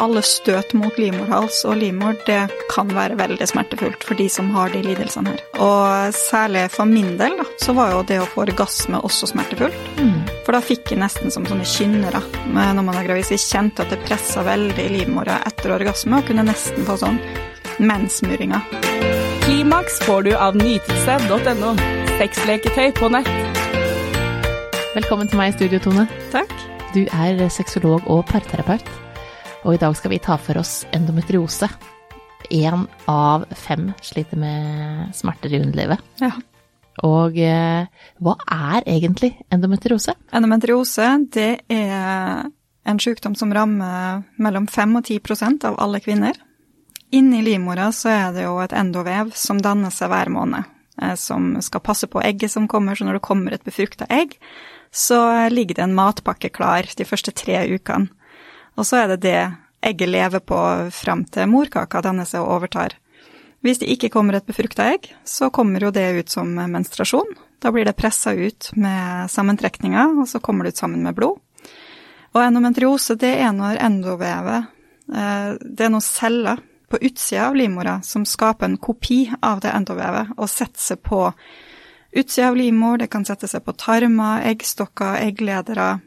alle støt mot livmorhals og livmor, det kan være veldig smertefullt for de som har de lidelsene her. Og særlig for min del, da, så var jo det å få orgasme også smertefullt. Mm. For da fikk jeg nesten som sånne kynnere når man er gravid. Så jeg kjente at det pressa veldig i livmora etter orgasme, og kunne nesten få sånn menssmurringer. Klimaks får du av nytelse.no. Sexleketøy på nett. Velkommen til meg i studio, Tone. Takk. Du er sexolog og parterapeut, og i dag skal vi ta for oss endometriose. Én av fem sliter med smerter i underlivet. Ja. Og eh, hva er egentlig endometriose? Endometriose det er en sykdom som rammer mellom 5 og 10% av alle kvinner. Inni livmora så er det jo et endovev som danner seg hver måned, eh, som skal passe på egget som kommer. Så når det kommer et befrukta egg, så ligger det en matpakke klar de første tre ukene. Og så er det det egget lever på fram til morkaka danner seg og overtar. Hvis det ikke kommer et befrukta egg, så kommer jo det ut som menstruasjon. Da blir det pressa ut med sammentrekninger, og så kommer det ut sammen med blod. Og endometriose, det er når endovevet eh, Det er noen celler på utsida av livmora som skaper en kopi av det endovevet og setter seg på utsida av livmor, det kan sette seg på tarmer, eggstokker, eggledere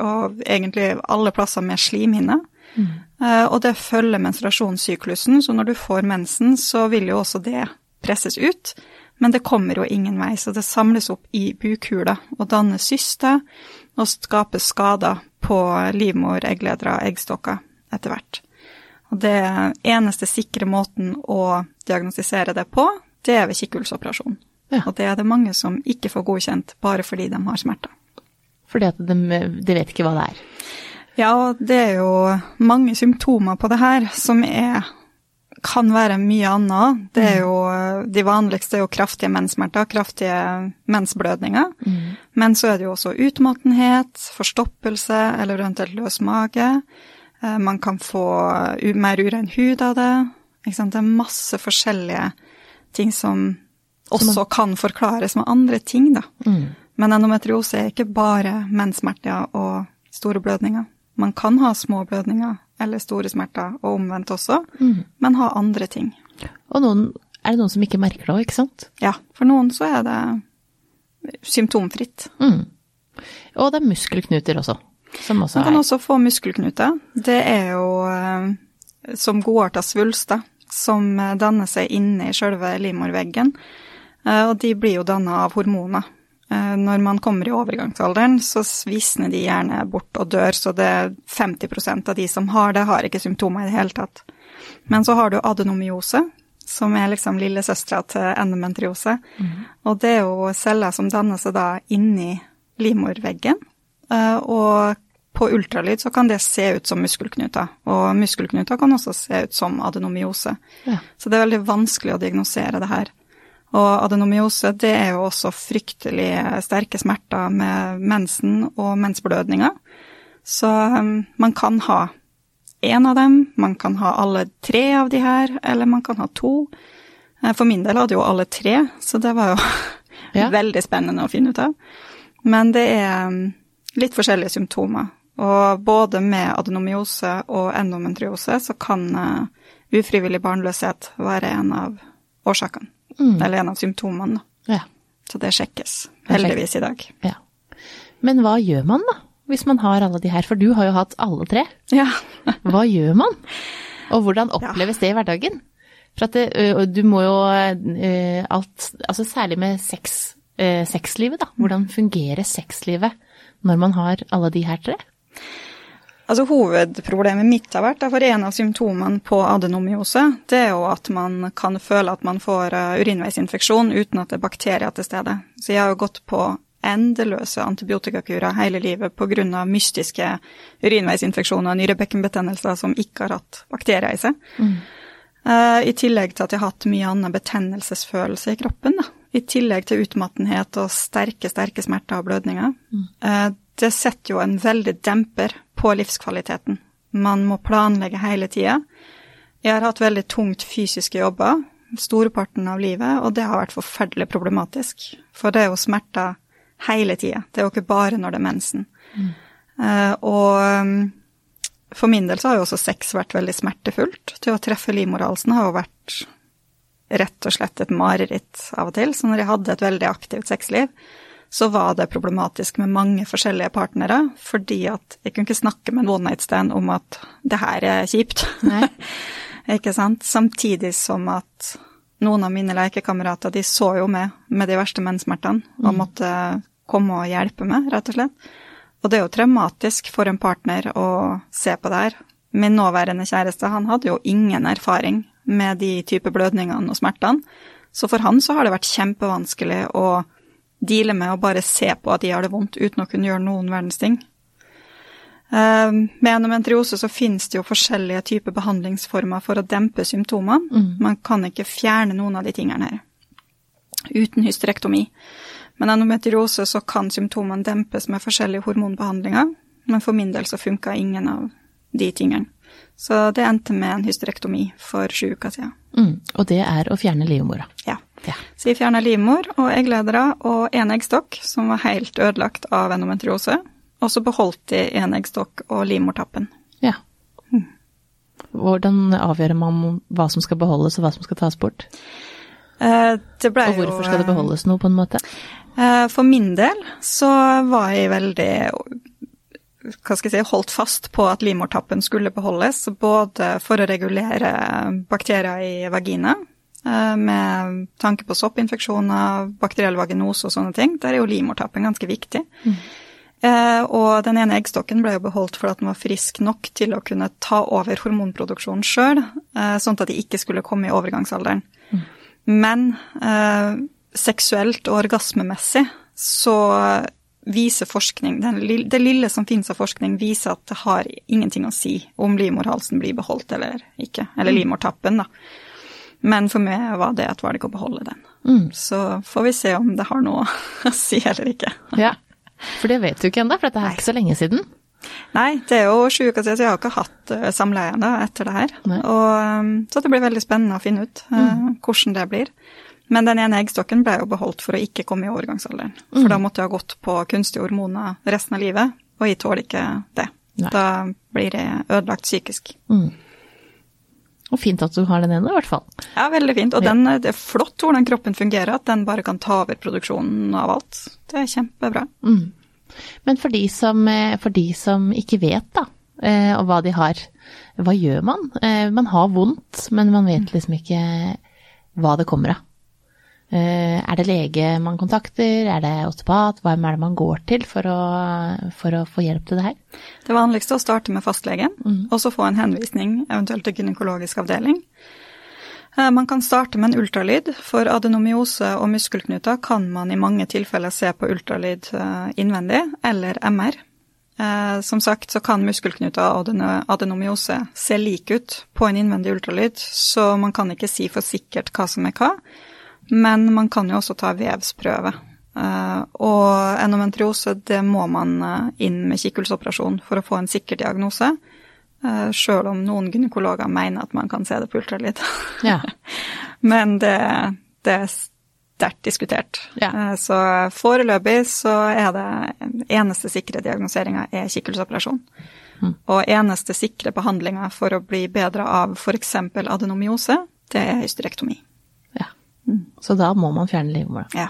og egentlig alle plasser med slimhinne. Mm. Eh, og det følger menstruasjonssyklusen, så når du får mensen, så vil jo også det presses ut. Men det kommer jo ingen vei, så det samles opp i bukhula og danner syster og skaper skader på livmor, eggledere, og eggstokker etter hvert. Og det eneste sikre måten å diagnostisere det på, det er ved kikkhullsoperasjon. Ja. Og det er det mange som ikke får godkjent bare fordi de har smerter. Fordi at de, de vet ikke hva det er. Ja, det er jo mange symptomer på det her som er kan være mye annet. Det er jo, de vanligste er jo kraftige menssmerter, kraftige mensblødninger. Mm. Men så er det jo også utmattenhet, forstoppelse eller eventuelt løs mage. Eh, Man kan få mer urein hud av det. Det er masse forskjellige ting som også kan forklares med andre ting, da. Mm. Men endometriose er ikke bare menssmerter og store blødninger. Man kan ha små blødninger eller store smerter, og omvendt også, Mm. men ha andre ting. Og noen, er det noen som ikke merker det òg, ikke sant? Ja, for noen så er det symptomfritt. Mm. Og det er muskelknuter også, som også Man kan er også få muskelknuter. Det er jo eh, som godarta svulster som eh, danner seg inne i sjølve livmorveggen, eh, og de blir jo danna av hormoner. Eh, Når man kommer i overgangsalderen, så visner de gjerne bort og dør, så det er 50% av de som har det, har ikke symptomer i det hele tatt. Men så har du adenomyose, som er liksom lillesøstera til endometriose. Og det er jo celler som danner seg da inni livmorveggen. Eh, Og på ultralyd så kan det se ut som muskelknuter, og muskelknuter kan også se ut som adenomyose. Ja. Så det er veldig vanskelig å diagnosere det her. Og adenomyose det er jo også fryktelig sterke smerter med mensen og mensblødninger. Så um, man kan ha én av dem, man kan ha alle tre av de her, eller man kan ha to. Eh, For min del hadde jo alle tre, så det var jo Ja. veldig spennende å finne ut av. Men det er um, litt forskjellige symptomer. Og både med adenomyose og endometriose så kan eh, ufrivillig barnløshet være en av årsakene. Mm. Eller en av symptomene. Ja. Så det sjekkes, heldigvis i dag. ja. Men hva gjør man da, hvis man har alle de her? For du har jo hatt alle tre. Ja. Hva gjør man? Og hvordan oppleves det i hverdagen? For at det, du må jo alt Altså særlig med sex, sexlivet, da. Hvordan fungerer sexlivet når man har alle de her tre? Altså Hovedproblemet mitt har vært, for en av symptomene på adenomyose, det er jo at man kan føle at man får eh, urinveisinfeksjon uten at det er bakterier til stede. Så jeg har jo gått på endeløse antibiotikakurer hele livet pga. mystiske urinveisinfeksjoner og nyrebekkenbetennelser som ikke har hatt bakterier i seg. Eh, I tillegg til at jeg har hatt mye annen betennelsesfølelse i kroppen. Da. I tillegg til utmattenhet og sterke, sterke smerter og blødninger. Eh, det setter jo en veldig demper på livskvaliteten. Man må planlegge hele tida. Jeg har hatt veldig tungt fysiske jobber storparten av livet, og det har vært forferdelig problematisk. For det er jo smerter hele tida. Det er jo ikke bare når det er mensen. Eh, og um, for min del så har jo også sex vært veldig smertefullt. Til å treffe livmorhalsen har jo vært rett og slett et mareritt av og til. Så når jeg hadde et veldig aktivt sexliv, så var det problematisk med mange forskjellige partnere, fordi at jeg kunne ikke snakke med en one night stand om at det her er kjipt. ikke sant? Samtidig som at noen av mine lekekamerater, de så jo med med de verste menssmertene og mm. måtte komme og hjelpe meg, rett og slett. Og det er jo traumatisk for en partner å se på det her. Min nåværende kjæreste, han hadde jo ingen erfaring med de type blødningene og smertene, så for han så har det vært kjempevanskelig å deale med å bare se på at de har det vondt, uten å kunne gjøre noen verdens ting. Uh, med endometriose så finnes det jo forskjellige typer behandlingsformer for å dempe symptomene. Mm. Man kan ikke fjerne noen av de tingene her uten hysterektomi. Men endometriose så kan symptomene dempes med forskjellige hormonbehandlinger, men for min del så funka ingen av de tingene. Så det endte med en hysterektomi for sju uker siden. Mm, og det er å fjerne livmora? Ja. Ja. Så jeg fjerna livmor og eggledere og en eggstokk som var helt ødelagt av endometriose. Og så beholdt de en eggstokk og livmortappen. Ja. Mm. Hvordan avgjør man hva som skal beholdes og hva som skal tas bort? Eh, og hvorfor skal det beholdes noe, på en måte? Eh, for min del så var jeg veldig hva skal jeg si, holdt fast på at livmortappen skulle beholdes, både for å regulere bakterier i vagina, eh, med tanke på soppinfeksjoner, bakteriell vaginose og sånne ting. Der er jo livmortappen ganske viktig. Mm. Og den ene eggstokken ble jo beholdt for at den var frisk nok til å kunne ta over hormonproduksjonen sjøl, sånn at de ikke skulle komme i overgangsalderen. Mm. Men seksuelt og orgasmemessig så viser forskning, det lille som finnes av forskning, viser at det har ingenting å si om livmorhalsen blir beholdt eller ikke. Eller mm. livmortappen, da. Men for meg var det et valg å beholde den. Mm. Så får vi se om det har noe å si eller ikke. Ja, For det vet du ikke ennå, for dette er ikke så lenge siden. Nei, det er jo sju uker siden, så jeg har ikke hatt samleie ennå etter det her. Og, um, så det blir veldig spennende å finne ut uh, mm. hvordan det blir. Men den ene eggstokken ble jo beholdt for å ikke komme i overgangsalderen. For mm. da måtte jeg ha gått på kunstige hormoner resten av livet, og jeg tåler ikke det. Nei. Da blir jeg ødelagt psykisk. Mm. Og fint at du har den ene, i hvert fall. Ja, veldig fint. Og den, det er flott hvordan kroppen fungerer, at den bare kan ta over produksjonen av alt. Det er kjempebra. Mm. Men for de, som, eh, for de, som, ikke vet, da, eh, og hva de har, hva gjør man? Eh, man har vondt, men man vet liksom ikke hva det kommer av. Eh, er det lege man kontakter, er det osteopat, hvem er det man går til for å, for å, få hjelp til det her? Det vanligste er å starte med fastlegen, mm. og så få en henvisning, eventuelt til gynekologisk avdeling. Eh, man kan starte med en ultralyd. For adenomyose og muskelknuter kan man i mange tilfeller se på ultralyd eh, innvendig, eller MR. Som sagt så kan muskelknuter og adenomyose se like ut på en innvendig ultralyd, så man kan ikke si for sikkert hva som er hva. Men man kan jo også ta vevsprøve. Uh, og endometriose, det må man uh, inn med kikkhullsoperasjon for å få en sikker diagnose. Uh, Sjøl om noen gynekologer mener at man kan se det på ultralyd. Ja. Men det, det, er sterkt diskutert. Ja. Så foreløpig så er det eneste sikre diagnoseringa er kikkhullsoperasjon. Mm. Og eneste sikre behandlinga for å bli bedre av f.eks. adenomyose, det er hysterektomi. Så da må man fjerne livmora. Ja.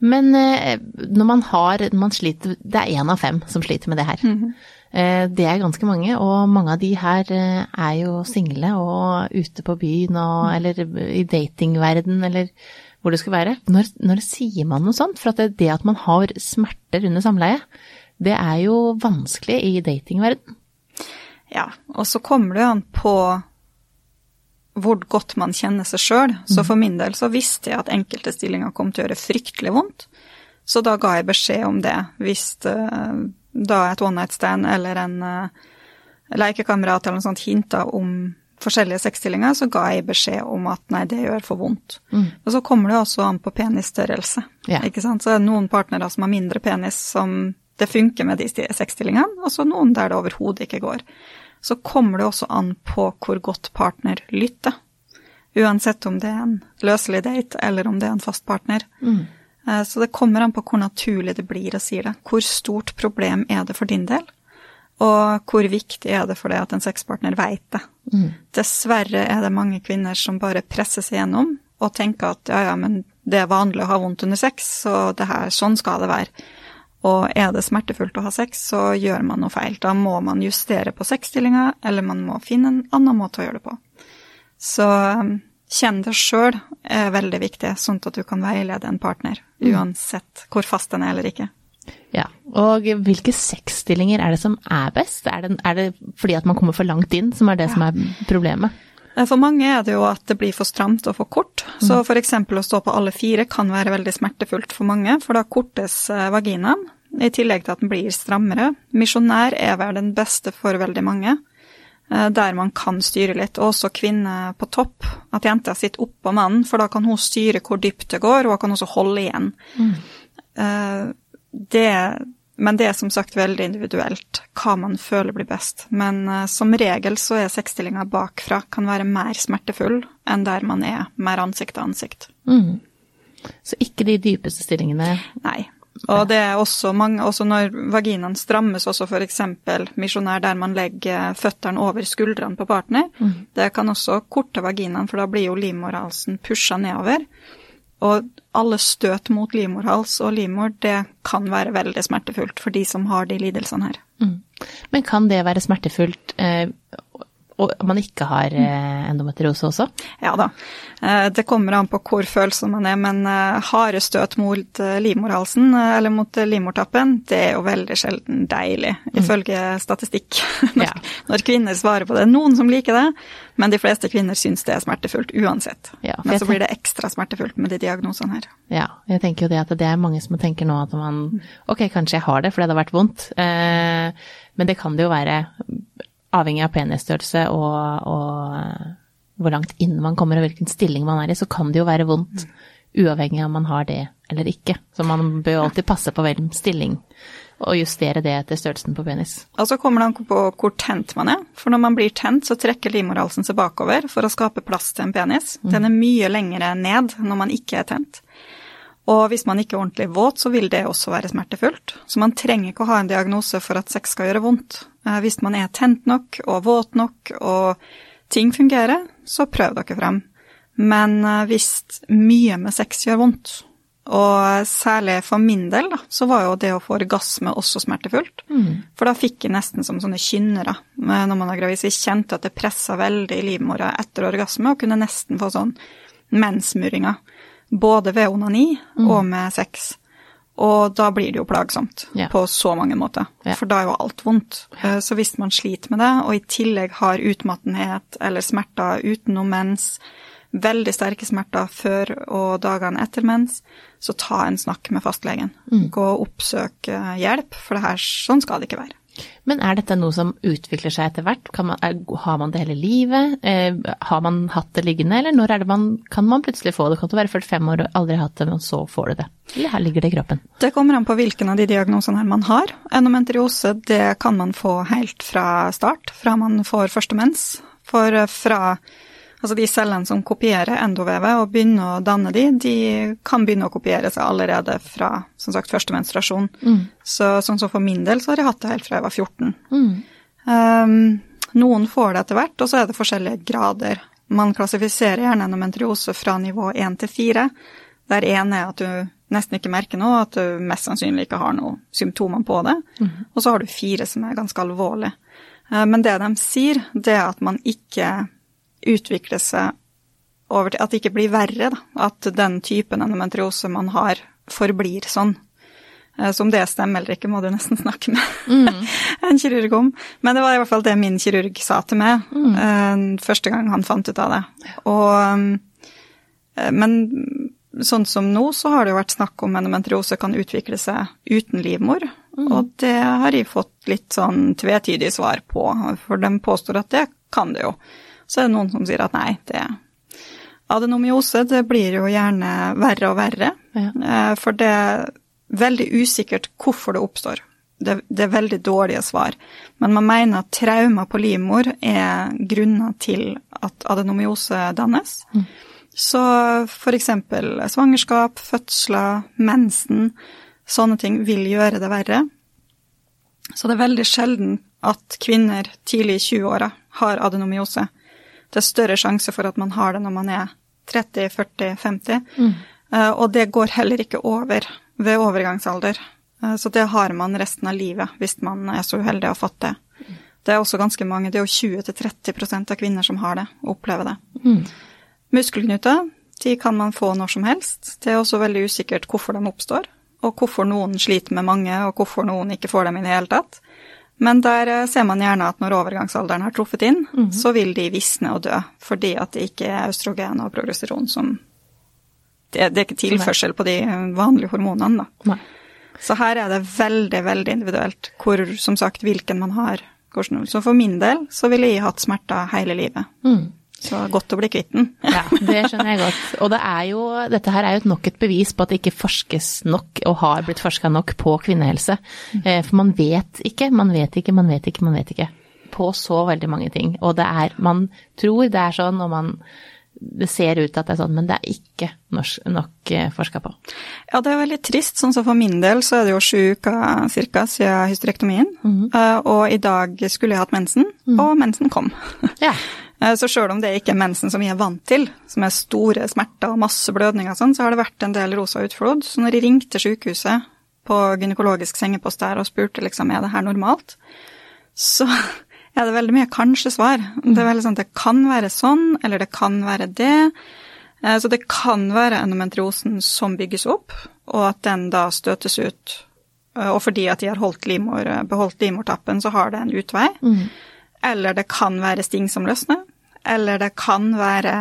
Men eh, når man har når man sliter, Det er én av fem som sliter med det her. Mm -hmm. Det er ganske mange, og mange av de her eh, er jo single og ute på byen og mm. eller i datingverden eller hvor det skal være. Når, når sier man noe sånt? For at det, det at man har smerter under samleie, det er jo vanskelig i datingverden. Ja, og så kommer det jo an på hvor godt man kjenner seg sjøl. Så mm. for min del så visste jeg at enkelte stillinger kom til å gjøre fryktelig vondt. Så da ga jeg beskjed om det. Hvis uh, da et one night stand eller en uh, lekekamerat eller noe sånt hinta om forskjellige sexstillinger, så ga jeg beskjed om at nei, det gjør for vondt. Mm. Og så kommer det også an på penisstørrelse. Yeah. ikke sant? Så er det noen partnere som har mindre penis, som det funker med de sexstillingene, og så noen der det overhodet ikke går så kommer det også an på hvor godt partner lytter. Uansett om det er en løselig date eller om det er en fast partner. Mm. Eh, så det kommer an på hvor naturlig det blir å si det. Hvor stort problem er det for din del? Og hvor viktig er det for deg at en sexpartner veit det? Mm. Dessverre er det mange kvinner som bare presser seg gjennom og tenker at ja, ja, men det er vanlig å ha vondt under sex, så det her, sånn skal det være. Og er det smertefullt å ha sex, så gjør man noe feil. Da må man justere på sexstillinga, eller man må finne en annen måte å gjøre det på. Så um, kjenn det sjøl er veldig viktig, sånn at du kan veilede en partner, mm. uansett hvor fast den er eller ikke. Ja, og hvilke sexstillinger er det som er best? Er det, er det fordi at man kommer for langt inn som er det ja. som er problemet? Eh, for mange er det jo at det blir for stramt og for kort. Så f.eks. å stå på alle fire kan være veldig smertefullt for mange, for da kortes eh, vaginaen, i tillegg til at den blir strammere. Misjonær er vel den beste for veldig mange, eh, der man kan styre litt. Også kvinne på topp, at jenta sitter oppå mannen, for da kan hun styre hvor dypt det går, og hun kan også holde igjen. Mm. Det men det er som sagt veldig individuelt hva man føler blir best. Men uh, som regel så er sexstillinga bakfra kan være mer smertefull enn der man er mer ansikt til ansikt. Mm. Så ikke de dypeste stillingene? Nei. Og det er også mange, også når vaginaen strammes, også f.eks. misjonær der man legger føttene over skuldrene på partner, mm. det kan også korte vaginaen, for da blir jo livmorhalsen pusha nedover. Og alle støt mot livmorhals og livmor, det kan være veldig smertefullt for de som har de lidelsene her. Mm. Men kan det være smertefullt eh, og man ikke har eh, endometriose også? Ja da. Eh, det kommer an på hvor følsom man er, men eh, harde støt mot livmorhalsen eller mot livmortappen, det er jo veldig sjelden deilig, mm. ifølge statistikk. Når, ja. når, kvinner svarer på det. Noen som liker det, men de fleste kvinner syns det er smertefullt uansett. Ja, men så blir det ekstra smertefullt med de diagnosene her. Ja, jeg tenker jo det at det er mange som tenker nå at man ok, kanskje jeg har det fordi det har vært vondt, men det kan det jo være avhengig av penisstørrelse og, og, hvor langt inn man kommer og hvilken stilling man er i, så kan det jo være vondt. Uavhengig av om man har det eller ikke. Så man bør alltid passe på hvilken stilling og justere det etter størrelsen på penis. Og så kommer det an på hvor tent man er. For når man blir tent, så trekker livmorhalsen seg bakover for å skape plass til en penis. Mm. Den er mye lengre ned når man ikke er tent. Og hvis man ikke er ordentlig våt, så vil det også være smertefullt. Så man trenger ikke å ha en diagnose for at sex skal gjøre vondt. Eh, hvis man er tent nok og våt nok og ting fungerer, så prøv dere frem. Men eh, hvis mye med sex gjør vondt, og særlig for min del, da, så var jo det å få orgasme også smertefullt. Mm. For da fikk jeg nesten som sånne kynnere når man er gravid. Så jeg kjente at det pressa veldig i livmora etter orgasme, og kunne nesten få sånn mensmurringer. Både ved onani mm. og med sex. Og da blir det jo plagsomt ja. på så mange måter, ja. for da er jo alt vondt. Eh, så hvis man sliter med det, og i tillegg har utmattenhet eller smerter utenom mens, veldig sterke smerter før og dagene etter mens, så ta en snakk med fastlegen. Mm. Gå og oppsøk hjelp, for det her, sånn skal det ikke være. Men er dette noe som utvikler seg etter hvert? Man, er, har man det hele livet? Eh, har man hatt det liggende, eller når er det man, kan man plutselig få det? Kan det være 45 år og aldri hatt det, men så får du det? Eller her ligger det i kroppen? Det kommer an på hvilken av de diagnosene man har. Endometriose det kan man få helt fra start, fra man får første mens. For fra Altså de cellene som kopierer endovevet og begynner å danne de, de kan begynne å kopiere seg allerede fra som sagt, første menstruasjon. Mm. Så sånn som for min del så har jeg hatt det helt fra jeg var 14. Mm. Um, noen får det etter hvert, og så er det forskjellige grader. Man klassifiserer gjerne endometriose fra nivå 1 til 4, der 1 er at du nesten ikke merker noe, at du mest sannsynlig ikke har noen symptomer på det. Mm. Og så har du 4 som er ganske alvorlig. Uh, men det de sier, det er at man ikke utvikle seg over til At det ikke blir verre, da. At den typen endometriose man har, forblir sånn. Eh, så om det stemmer eller ikke, må du nesten snakke med mm. en kirurg om. Men det var i hvert fall det min kirurg sa til meg mm. Eh, første gang han fant ut av det. Og, eh, men sånn som nå, så har det jo vært snakk om endometriose kan utvikle seg uten livmor. Mm. Og det har jeg fått litt sånn tvetydig svar på, for de påstår at det kan det jo. Så er det noen som sier at nei, det Adenomyose det blir jo gjerne verre og verre, ja. Eh, for det er veldig usikkert hvorfor det oppstår. Det, det, er veldig dårlige svar. Men man mener at traumer på livmor er grunner til at adenomyose dannes. Mm. Så f.eks. svangerskap, fødsler, mensen, sånne ting vil gjøre det verre. Så det er veldig sjelden at kvinner tidlig i 20-åra har adenomyose. Det er større sjanse for at man har det når man er 30, 40, 50. Mm. Uh, og det går heller ikke over ved overgangsalder. Uh, så det har man resten av livet hvis man er så uheldig å ha fått det. Det er også ganske mange, det er jo 20-30% av kvinner som har det, og opplever det. Mm. Muskelknuter de kan man få når som helst. Det er også veldig usikkert hvorfor de oppstår, og hvorfor noen sliter med mange, og hvorfor noen ikke får dem i det hele tatt. Men der eh, ser man gjerne at når overgangsalderen har truffet inn, mm -hmm. så vil de visne og dø, fordi at det ikke er østrogen og progesteron som Det, det er ikke tilførsel på de vanlige hormonene, da. Nei. Så her er det veldig, veldig individuelt hvor, som sagt, hvilken man har. Så for min del så ville jeg hatt smerter hele livet. Mm. Så godt å bli kvitt den. ja, det skjønner jeg godt. Og det er jo, dette her er jo nok et bevis på at det ikke forskes nok, og har blitt forska nok på kvinnehelse. Eh, for man vet ikke, man vet ikke, man vet ikke, man vet ikke. På så veldig mange ting. Og det er, man tror det er sånn, og man det ser ut til at det er sånn, men det er ikke nok eh, forska på. Ja, det er veldig trist. Sånn som for min del så er det jo sju uker cirka siden hysterektomien. Mm -hmm. Og i dag skulle jeg hatt mensen, mm og mensen kom. Ja. Eh, så sjøl om det ikke er mensen som vi er vant til, som er store smerter og masse blødninger og sånn, så har det vært en del rosa utflod. Så når jeg ringte sykehuset på gynekologisk sengepost der og spurte liksom er det her normalt, så er det veldig mye kanskje-svar. Det er veldig sånn det kan være sånn, eller det kan være det. Eh, så det kan være endometriosen som bygges opp, og at den da støtes ut. Eh, og fordi at de har limor, beholdt livmortappen, så har det en utvei. Mm. Eller det kan være sting som løsner. Eller det kan være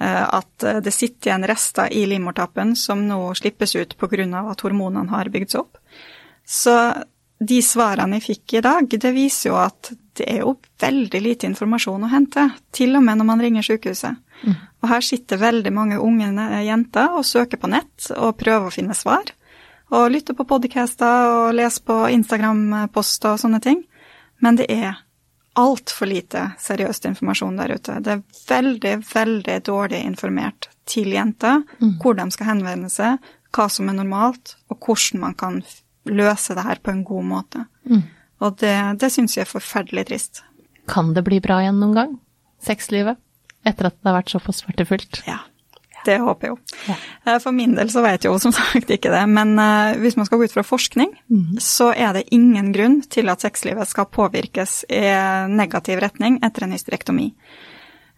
eh, at det sitter igjen rester i livmortappen som nå slippes ut pga. at hormonene har bygd seg opp. Så de svarene jeg fikk i dag, det viser jo at det er jo veldig lite informasjon å hente, til og med når man ringer sykehuset. Mm. Og her sitter veldig mange unge jenter og søker på nett og prøver å finne svar. Og lytter på podcaster og leser på Instagram-poster og sånne ting. Men det er altfor lite seriøst informasjon der ute. Det er veldig, veldig dårlig informert til jenter mm. hvor de skal henvende seg, hva som er normalt, og hvordan man kan løse det her på en god måte. Mm. Og det, det syns jeg er forferdelig trist. Kan det bli bra igjen noen gang? Sexlivet? Etter at det har vært såpass smertefullt? Ja. Det håper jeg jo. Ja. Eh, for min del så vet jeg jo som sagt ikke det, men eh, hvis man skal gå ut fra forskning, mm. så er det ingen grunn til at sexlivet skal påvirkes i negativ retning etter en hysterektomi.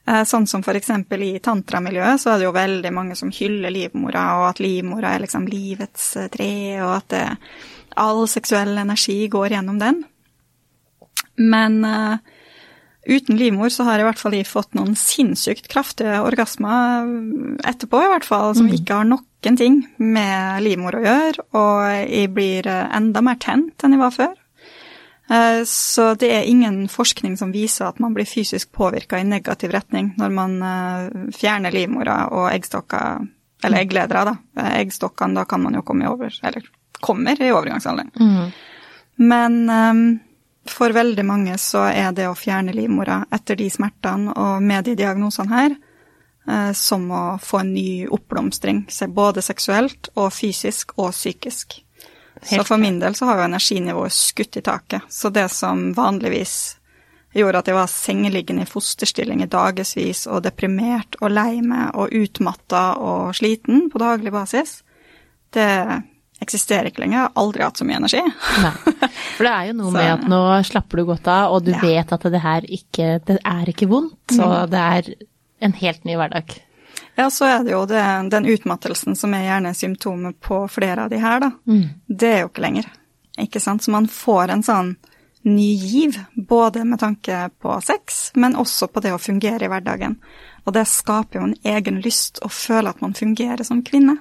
Eh, sånn som f.eks. i tantramiljøet så er det jo veldig mange som hyller livmora, og at livmora er liksom livets tre, og at det, all seksuell energi går gjennom den. Men uten livmor så har i hvert fall jeg fått noen sinnssykt kraftige orgasmer etterpå, i hvert fall, som mm. ikke har noen ting med livmor å gjøre, og jeg blir enda mer tent enn jeg var før. Eh, så det er ingen forskning som viser at man blir fysisk påvirka i negativ retning når man eh, fjerner livmora og eggstokker, eller eggledere, da. Eh, eggstokkene, da kan man jo komme i over, eller kommer i overgangsalderen. Mm. Men um, for veldig mange så er det å fjerne livmora etter de smertene og med de diagnosene her, eh, som å få en ny oppblomstring, både seksuelt og fysisk og psykisk. Helt så for min del så har jo energinivået skutt i taket. Så det som vanligvis gjorde at jeg var sengeliggende i fosterstilling i dagevis og deprimert og lei meg og utmatta og sliten på daglig basis, det eksisterer ikke lenger. Jeg har aldri hatt så mye energi. Nei. For det er jo noe så, med at nå slapper du godt av, og du ja. vet at det her ikke Det er ikke vondt, så mm. det er en helt ny hverdag. Ja, så er det jo det, den utmattelsen som er gjerne symptomet på flere av de her, da. Mm. Det er jo ikke lenger. Ikke sant. Så man får en sånn ny giv, både med tanke på sex, men også på det å fungere i hverdagen. Og det skaper jo en egen lyst å føle at man fungerer som kvinne.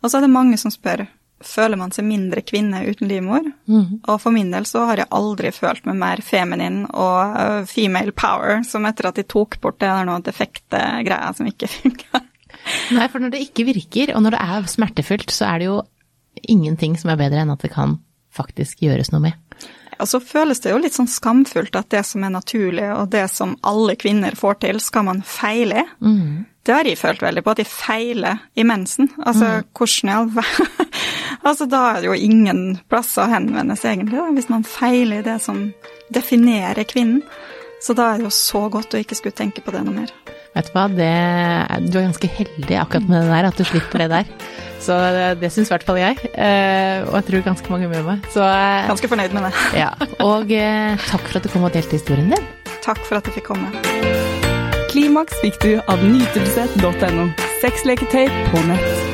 Og så er det mange som spør føler man seg mindre kvinne uten livmor. Mm. Og for min del så har jeg aldri følt meg mer feminin og uh, female power som etter at de tok bort det der noe defekte greia som ikke funka. Nei, for når det ikke virker, og når det er smertefullt, så er det jo ingenting som er bedre enn at det kan faktisk gjøres noe med. Og så føles det jo litt sånn skamfullt at det som er naturlig, og det som alle kvinner får til, skal man feile i. Mm. Det har jeg følt veldig på, at jeg feiler i mensen. Altså, mm. hvordan i all verden Altså, da er det jo ingen plass å henvende seg, egentlig, da, hvis man feiler i det som definerer kvinnen. Så da er det jo så godt å ikke skulle tenke på det noe mer. Vet du hva, det, du er ganske heldig akkurat med det der, at du slipper det der. Så det, det syns i hvert fall jeg, eh, og jeg tror ganske mange med meg. Så, eh, ganske fornøyd med det. Ja, Og eh, takk for at du kom og delte historien din. Takk for at du fikk komme. Klimaks fikk du av nytelse.no. Sexleketøy på nett.